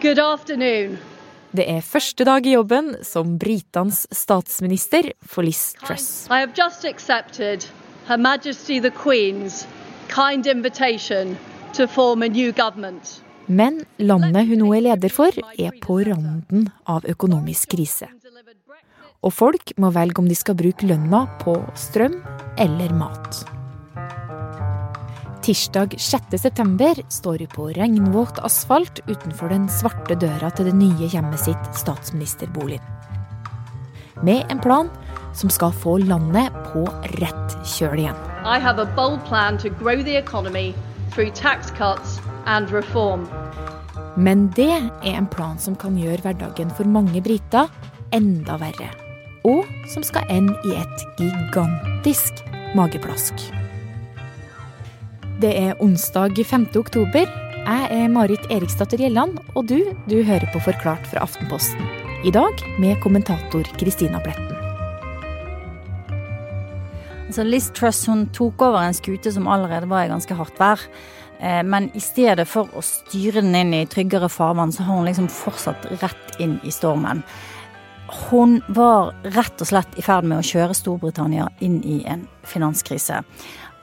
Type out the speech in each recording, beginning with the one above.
Good afternoon. Det er første dag i jobben som Britenes statsminister for Liz Truss. I have just accepted Her Majesty the Queen's kind invitation to form a new government. Men landet hun nå er leder for, er på randen av økonomisk krise. Og folk må velge om de skal bruke lønna på strøm eller mat. Tirsdag 6.9 står hun på regnvåt asfalt utenfor den svarte døra til det nye hjemmet sitt, statsministerboligen. Med en plan som skal få landet på rett kjøl igjen. I have a bold plan to grow the economy through tax cuts and reform. Men det er en plan som kan gjøre hverdagen for mange briter enda verre. Og som skal ende i et gigantisk mageplask. Det er onsdag 5. oktober. Jeg er Marit Eriksdatter Gjelland, og du, du hører på Forklart fra Aftenposten. I dag med kommentator Kristina Pletten. Altså Liz Truss hun tok over en skute som allerede var i ganske hardt vær. Eh, men i stedet for å styre den inn i tryggere farvann, så har hun liksom fortsatt rett inn i stormen. Hun var rett og slett i ferd med å kjøre Storbritannia inn i en finanskrise.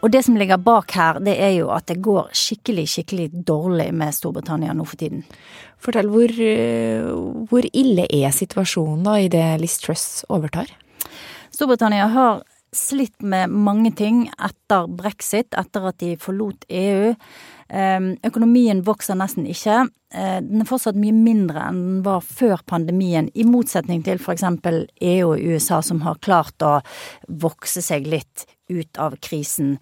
Og det som ligger bak her, det er jo at det går skikkelig, skikkelig dårlig med Storbritannia nå for tiden. Fortell, hvor, eh, hvor ille er situasjonen da i det Liz Truss overtar? Storbritannia har slitt med mange ting etter brexit, etter at de forlot EU. Ehm, økonomien vokser nesten ikke. Eh, den er fortsatt mye mindre enn den var før pandemien, i motsetning til f.eks. EU og USA, som har klart å vokse seg litt ut av krisen.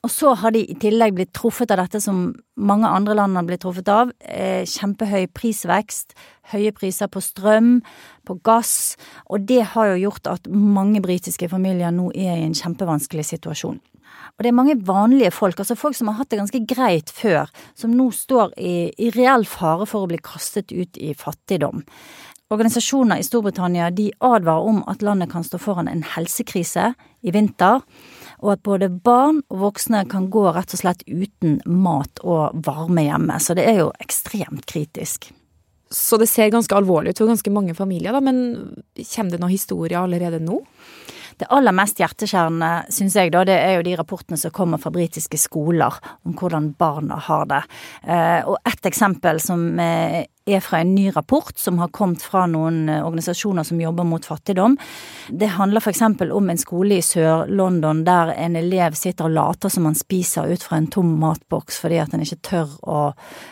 Og så har de i tillegg blitt truffet av dette som mange andre land har blitt truffet av. Eh, kjempehøy prisvekst, høye priser på strøm, på gass. Og det har jo gjort at mange britiske familier nå er i en kjempevanskelig situasjon. Og det er mange vanlige folk, altså folk som har hatt det ganske greit før, som nå står i, i reell fare for å bli kastet ut i fattigdom. Organisasjoner i Storbritannia de advarer om at landet kan stå foran en helsekrise i vinter og at både barn og voksne kan gå rett og slett uten mat og varme hjemme. Så det er jo ekstremt kritisk. Så det ser ganske alvorlig ut for ganske mange familier, da, men kommer det noen historier allerede nå? Det aller mest hjerteskjærende, syns jeg, da, det er jo de rapportene som kommer fra britiske skoler om hvordan barna har det. Eh, og et eksempel som er fra en ny rapport som har kommet fra noen eh, organisasjoner som jobber mot fattigdom. Det handler f.eks. om en skole i Sør-London der en elev sitter og later som han spiser ut fra en tom matboks fordi at han ikke tør å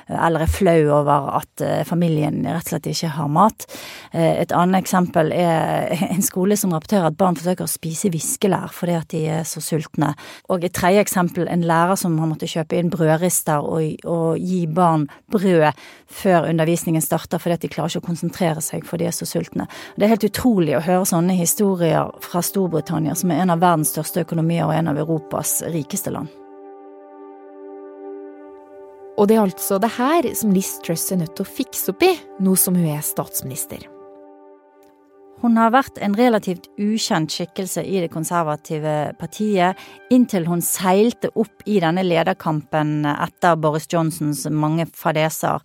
eller er flau over at eh, familien rett og slett ikke har mat. Eh, et annet eksempel er en skole som rapporterer at barn forsøker å spise viskelær fordi at de er så sultne. Og et tredje eksempel en lærer som har måttet kjøpe inn brødrister og, og gi barn brød før undervisning undervisningen starter fordi de klarer ikke å konsentrere seg for de er så sultne. Det er helt utrolig å høre sånne historier fra Storbritannia, som er en av verdens største økonomier og en av Europas rikeste land. Og det er altså det her som Liz Truss er nødt til å fikse opp i, nå som hun er statsminister. Hun har vært en relativt ukjent skikkelse i det konservative partiet, inntil hun seilte opp i denne lederkampen etter Boris Johnsons mange fadeser.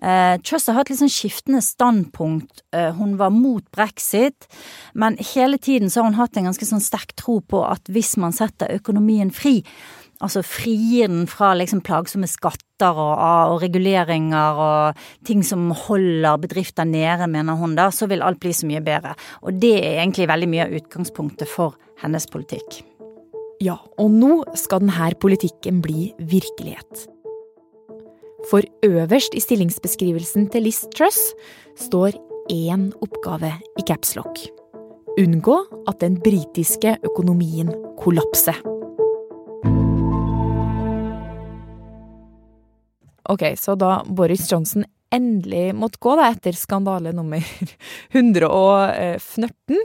Eh, Truss har hatt litt sånn skiftende standpunkt. Eh, hun var mot brexit, men hele tiden så har hun hatt en ganske sånn sterk tro på at hvis man setter økonomien fri, altså frigir den fra liksom plagsomme skatter og, og, reguleringer og ting som holder bedrifter nede, mener hun da, så vil alt bli så mye bedre. Og det er egentlig veldig mye av utgangspunktet for hennes politikk. Ja, og nå skal denne politikken bli virkelighet. For øverst i stillingsbeskrivelsen til Liz Truss står én oppgave i capslock. Unngå at den britiske økonomien kollapser. Ok, så da Boris Johnson endelig måtte gå, da, etter skandale nummer 114,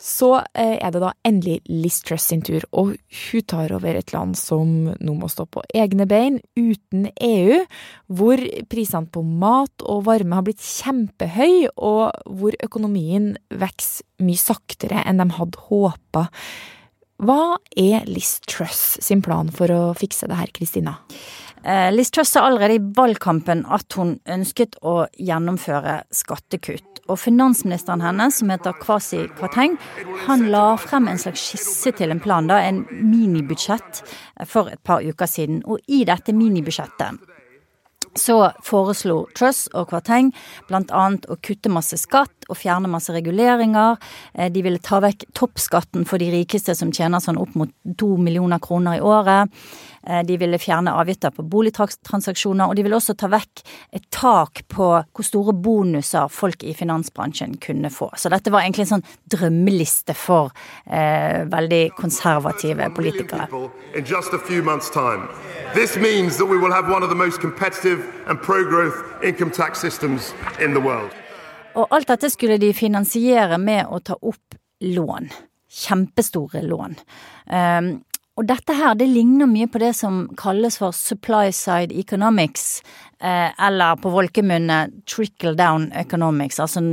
så eh, er det da endelig Liz Truss sin tur. Og hun tar over et land som nå må stå på egne bein, uten EU, hvor prisene på mat og varme har blitt kjempehøy, og hvor økonomien vokser mye saktere enn de hadde håpa. Hva er Liz Truss sin plan for å fikse det her, Kristina? Eh, Liz Truss sa allerede i valgkampen at hun ønsket å gjennomføre skattekutt. Og finansministeren hennes, som heter Kwasi Kwarteng, han la frem en slags skisse til en plan, da, en minibudsjett, for et par uker siden. Og i dette minibudsjettet så foreslo Truss og Kvarteng bl.a. å kutte masse skatt og fjerne masse reguleringer. Eh, de ville ta vekk toppskatten for de rikeste som tjener sånn opp mot to millioner kroner i året. Eh, de ville fjerne avgifter på boligtransaksjoner, og de ville også ta vekk et tak på hvor store bonuser folk i finansbransjen kunne få. Så dette var egentlig en sånn drømmeliste for eh, veldig konservative politikere. This means that we will have one of the most competitive and pro-growth income tax systems in the world. Og alt dette skulle de finansiere med å ta opp lån. Kjempestore lån. Um, og dette her, det ligner mye på det som kalles for supply side economics, eh, eller på folkemunne trickle down economics, altså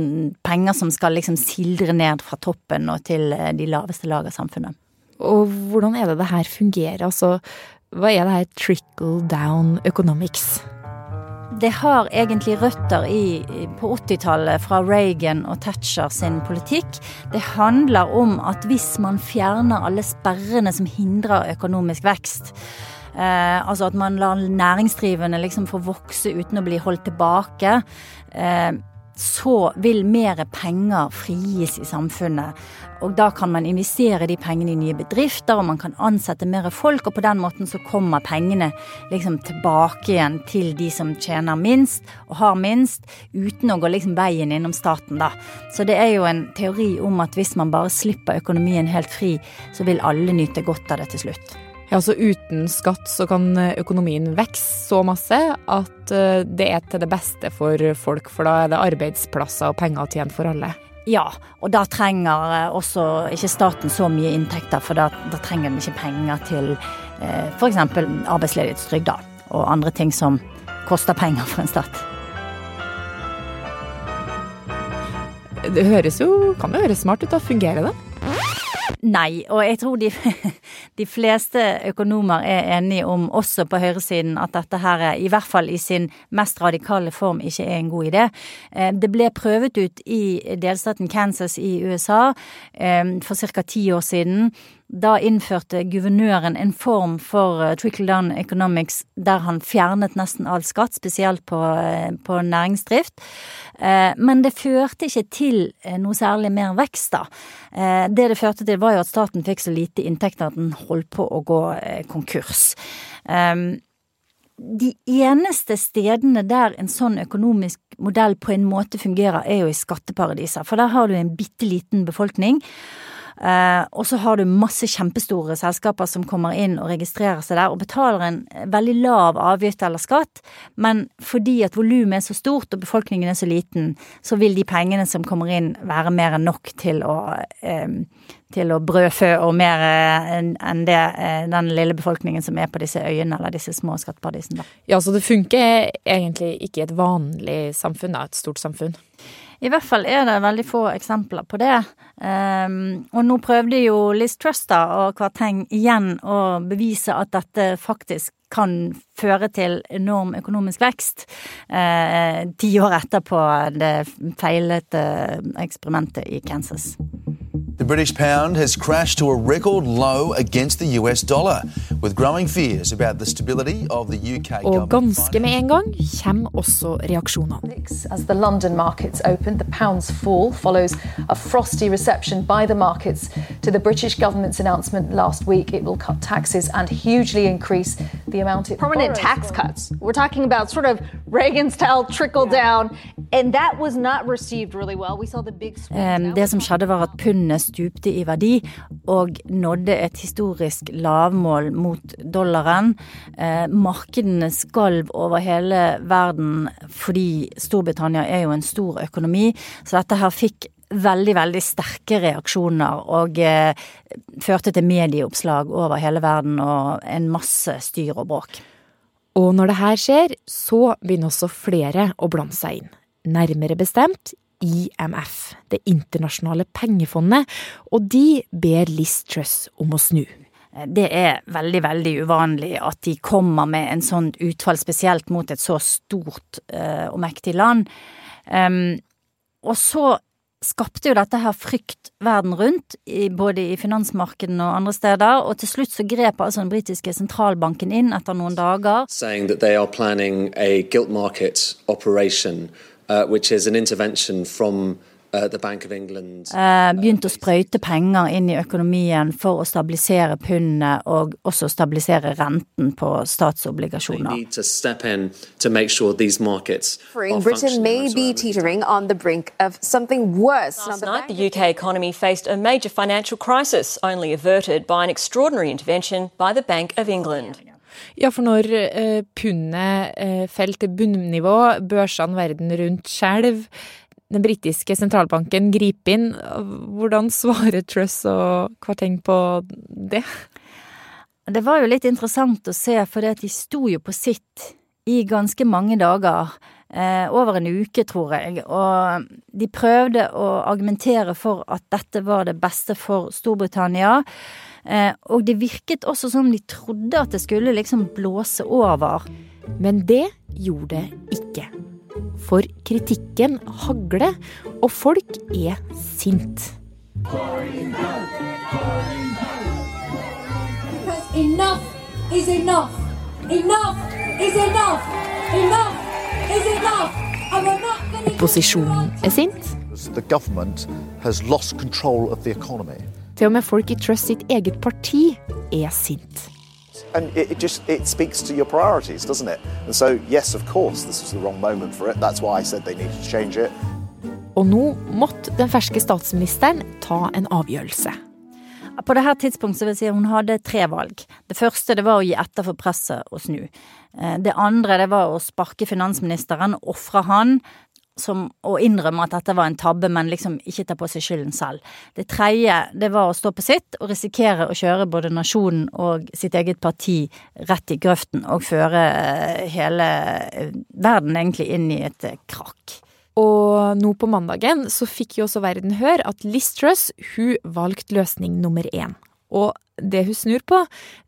penger som skal liksom sildre ned fra toppen og til eh, de laveste lag av samfunnet. Og hvordan er det det her fungerer? Altså, hva er det her trickle down economics? Det har egentlig røtter i, på 80-tallet fra Reagan og Thatcher sin politikk. Det handler om at hvis man fjerner alle sperrene som hindrer økonomisk vekst, eh, altså at man lar næringsdrivende liksom få vokse uten å bli holdt tilbake, eh, så vil mer penger frigis i samfunnet. Og da kan man investere de pengene i nye bedrifter, og man kan ansette mer folk, og på den måten så kommer pengene liksom tilbake igjen til de som tjener minst og har minst, uten å gå liksom veien innom staten, da. Så det er jo en teori om at hvis man bare slipper økonomien helt fri, så vil alle nyte godt av det til slutt. Ja, så Uten skatt så kan økonomien vokse så masse at eh, det er til det beste for folk, for da er det arbeidsplasser og penger å tjene for alle. Ja, og da trenger eh, også ikke staten så mye inntekter, for da, da trenger den ikke penger til eh, f.eks. arbeidsledighetstrygd og andre ting som koster penger for en stat. Det høres jo, kan jo høres smart ut. da, Fungerer det? Nei, og jeg tror de, de, fleste økonomer er enige om, også på høyresiden, at dette her, i hvert fall i sin mest radikale form, ikke er en god idé. Eh, det ble prøvet ut i delstaten Kansas i USA eh, for ca. ti år siden. Da innførte guvernøren en form for eh, trickle down economics der han fjernet nesten all skatt, spesielt på, eh, på næringsdrift. Eh, men det førte ikke til noe særlig mer vekst, da. Det det førte til, var jo at staten fikk så lite inntekter at den holdt på å gå konkurs. De eneste stedene der en sånn økonomisk modell på en måte fungerer, er jo i skatteparadiser. For der har du en bitte liten befolkning. Uh, og så har du masse kjempestore selskaper som kommer inn og registrerer seg der og betaler en veldig lav avgift eller skatt, men fordi at volumet er så stort og befolkningen er så liten, så vil de pengene som kommer inn være mer enn nok til å, um, til å brødfø og mer uh, enn det den lille befolkningen som er på disse øyene eller disse små skatteparadisene. Ja, så det funker egentlig ikke i et vanlig samfunn, da, et stort samfunn? I hvert fall er det veldig få eksempler på det. Um, og nå prøvde jo Liz Truster og Kvarteng igjen å bevise at dette faktisk kan føre til enorm økonomisk vekst eh, ti år etterpå det feilete eksperimentet i Kansas. The British pound has crashed to a record low against the US dollar, with growing fears about the stability of the UK Og ganske med en gang kommer også reaksjonene. As the London markets opened, the pound's fall follows a frosty reception by the markets to the British government's announcement last week it will cut taxes and hugely increase the amount it Permanent tax cuts. We're talking about sort of Reagan-style trickle down, and that was not received really well. We saw the big um, Det som skjedde var at pundet stupte i verdi og nådde et historisk lavmål mot dollaren. Eh, markedene skalv over hele verden fordi Storbritannia er jo en stor økonomi, så dette her fikk veldig, veldig sterke reaksjoner og eh, førte til medieoppslag over hele verden og en masse styr og bråk. Og når det her skjer, så begynner også flere å blande seg inn. Nærmere bestemt IMF, Det internasjonale pengefondet, og de ber Liz Truss om å snu. Det er veldig, veldig uvanlig at de kommer med en sånn utfall, spesielt mot et så stort uh, og mektig land. Um, og så skapte jo dette her frykt verden rundt, i, både i finansmarkedene og andre steder. Og til slutt så grep altså den britiske sentralbanken inn etter noen dager. Saying that they are planning a gilt market operation, uh, which is an intervention from Uh, eh, begynt å sprøyte penger inn i økonomien for å stabilisere pundet og også stabilisere renten på statsobligasjoner. Britain may be teetering on the brink of something worse. Last night, the UK economy faced a major financial crisis, only averted by an extraordinary intervention by the Bank of England. Ja, for når eh, pundet eh, faller til bunnivå, børsene verden rundt skjelver, den britiske sentralbanken griper inn. Hvordan svarer Truss og Kvarteng på det? Det var jo litt interessant å se, for de sto jo på sitt i ganske mange dager. Eh, over en uke, tror jeg. Og de prøvde å argumentere for at dette var det beste for Storbritannia. Eh, og det virket også som de trodde at det skulle liksom blåse over. Men det gjorde det ikke. For kritikken hagler, og folk er sint. Enough is enough. Enough is enough. Enough enough. Opposisjonen er sint. Til og med folk i Truss sitt eget parti er sint. and it, it, just it speaks to your priorities, doesn't it? And so, yes, of course, this was the wrong moment for it. That's why I said they needed to change it. Og nå måtte den ferske statsministeren ta en avgjørelse. På dette tidspunktet vil jeg si hun hadde tre valg. Det første det var å gi etter for presset og snu. Eh, det andre det var å sparke finansministeren, ofre han, som å innrømme at dette var en tabbe, men liksom ikke ta på seg skylden selv. Det tredje, det var å stå på sitt og risikere å kjøre både nasjonen og sitt eget parti rett i grøften og føre eh, hele eh, verden egentlig inn i et eh, krakk. Og nå på mandagen så fikk jo også verden høre at Liz hun valgte løsning nummer én. Og det hun snur på,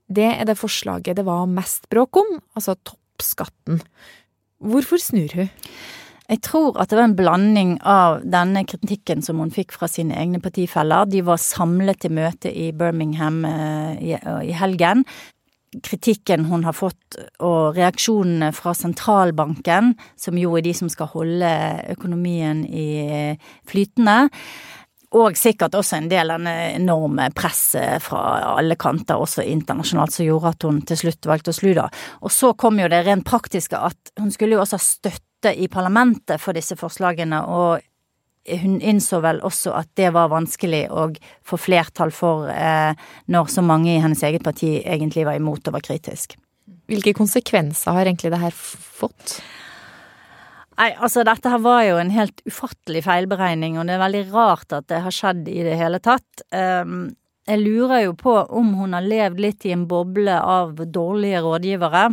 det er det forslaget det var mest bråk om, altså toppskatten. Hvorfor snur hun? Jeg tror at det var en blanding av denne kritikken som hun fikk fra sine egne partifeller. De var samlet til møte i Birmingham eh, i, helgen. Kritikken hun har fått og reaksjonene fra sentralbanken, som jo er de som skal holde økonomien i flytende. Og sikkert også en del av det enorme presset fra alle kanter, også internasjonalt, som gjorde at hun til slutt valgte å slu, da. Og så kom jo det rent praktiske at hun skulle jo også ha støtte støtte i parlamentet for disse forslagene, og hun innså vel også at det var vanskelig å få flertall for eh, når så mange i hennes eget parti egentlig var imot og var kritisk. Hvilke konsekvenser har egentlig det her fått? Nei, altså dette her var jo en helt ufattelig feilberegning, og det er veldig rart at det har skjedd i det hele tatt. Um, jeg lurer jo på om hun har levd litt i en boble av dårlige rådgivere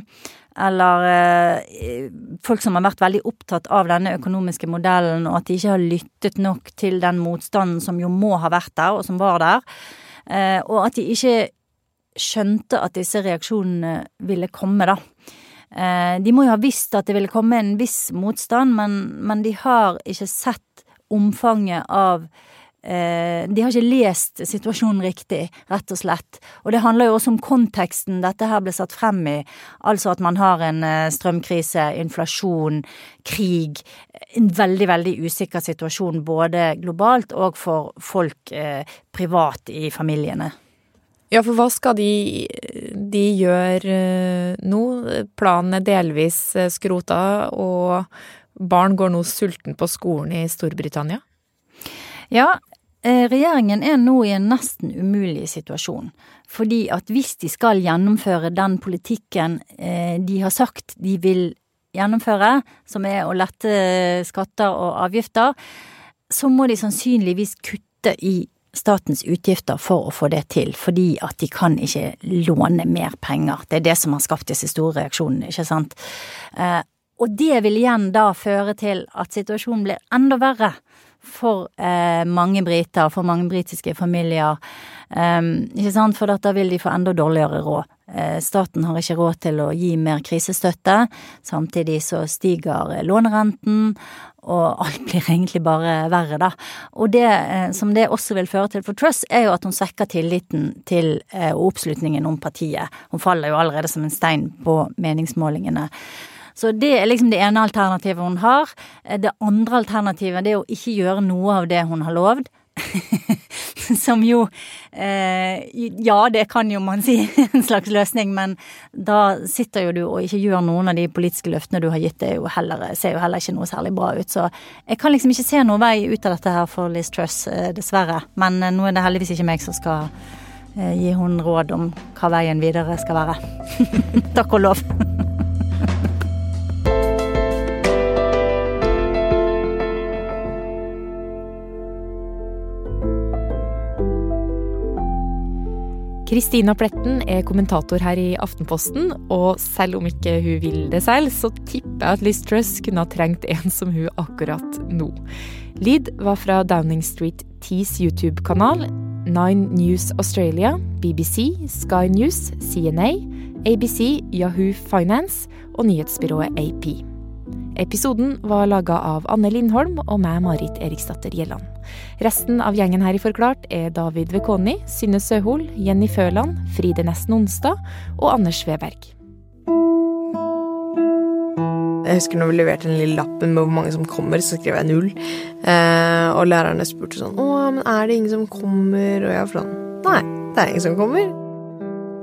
eller eh, folk som har vært veldig opptatt av denne økonomiske modellen, og at de ikke har lyttet nok til den motstanden som jo må ha vært der, og som var der, eh, og at de ikke skjønte at disse reaksjonene ville komme, da. Eh, de må jo ha visst at det ville komme en viss motstand, men, men de har ikke sett omfanget av de har ikke lest situasjonen riktig, rett og slett. Og det handler jo også om konteksten dette her ble satt frem i. Altså at man har en eh, strømkrise, inflasjon, krig. En veldig, veldig usikker situasjon både globalt og for folk eh, privat i familiene. Ja, for hva skal de, de gjøre nå? Planen er delvis skrota, og barn går nå sulten på skolen i Storbritannia? Ja, Eh, regjeringen er nå i en nesten umulig situasjon. Fordi at hvis de skal gjennomføre den politikken eh, de har sagt de vil gjennomføre, som er å lette skatter og avgifter, så må de sannsynligvis kutte i statens utgifter for å få det til, fordi at de kan ikke låne mer penger. Det er det som har skapt disse store reaksjonene, ikke sant. Eh, og det vil igjen da føre til at situasjonen blir enda verre for eh, mange briter, for mange britiske familier. Um, ikke sant, for da vil de få enda dårligere råd. Eh, staten har ikke råd til å gi mer krisestøtte, samtidig så stiger lånerenten, og alt blir egentlig bare verre, da. Og det eh, som det også vil føre til for Truss, er jo at hun svekker tilliten til eh, og oppslutningen om partiet. Hun faller jo allerede som en stein på meningsmålingene. Så det er liksom det ene alternativet hun har. Det andre alternativet det er å ikke gjøre noe av det hun har lovd. Som jo eh, Ja, det kan jo man si en slags løsning, men da sitter jo du og ikke gjør noen av de politiske løftene du har gitt. Det jo heller, ser jo heller ikke noe særlig bra ut. Så jeg kan liksom ikke se noen vei ut av dette her for Liz Truss, eh, dessverre. Men eh, nå er det heldigvis ikke meg som skal eh, gi hun råd om hva veien videre skal være. Takk og lov. Kristina Pletten er kommentator her i Aftenposten, og selv om ikke hun vil det selv, så tipper jeg at Liz Truss kunne ha trengt en som hun akkurat nå. Lyd var fra Downing Street 10s YouTube-kanal, Nine News Australia, BBC, Sky News, CNA, ABC, Yahoo Finance og nyhetsbyrået AP. Episoden var laga av Anne Lindholm og meg, Marit Eriksdatter Gjelland. Resten av gjengen her i Forklart er David Vekoni, Synne Søhol, Jenny Føland, Fride Nesten Onsdag og Anders Sveberg. Jeg husker når vi leverte den lille lappen med hvor mange som kommer, så skrev jeg null. Eh, og lærerne spurte sånn Å, men er det ingen som kommer? Og jeg var sånn Nei, det er ingen som kommer.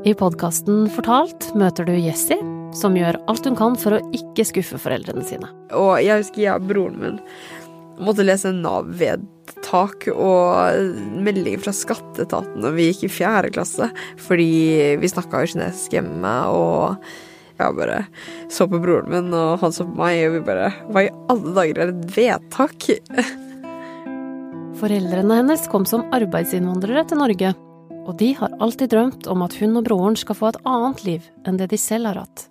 I podkasten Fortalt møter du Jesse, som gjør alt hun kan for å ikke skuffe foreldrene sine. Og jeg husker jeg og broren min måtte lese Nav-vedtak og melding fra skatteetaten når vi gikk i fjerde klasse, fordi vi snakka jo kinesisk hjemme, og jeg bare så på broren min, og han så på meg, og vi bare Hva i alle dager er et vedtak? Foreldrene hennes kom som arbeidsinnvandrere til Norge, og de har alltid drømt om at hun og broren skal få et annet liv enn det de selv har hatt.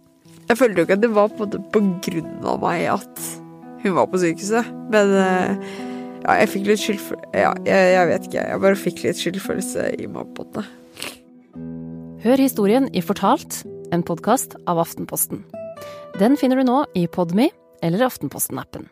Jeg følte jo ikke at det var på, på grunn av meg at hun var på sykehuset, men eh, ja, jeg fikk litt skyldfølelse Ja, jeg, jeg, vet ikke, jeg bare fikk litt skyldfølelse i det. Hør historien i Fortalt, en podkast av Aftenposten. Den finner du nå i Podme eller Aftenposten-appen.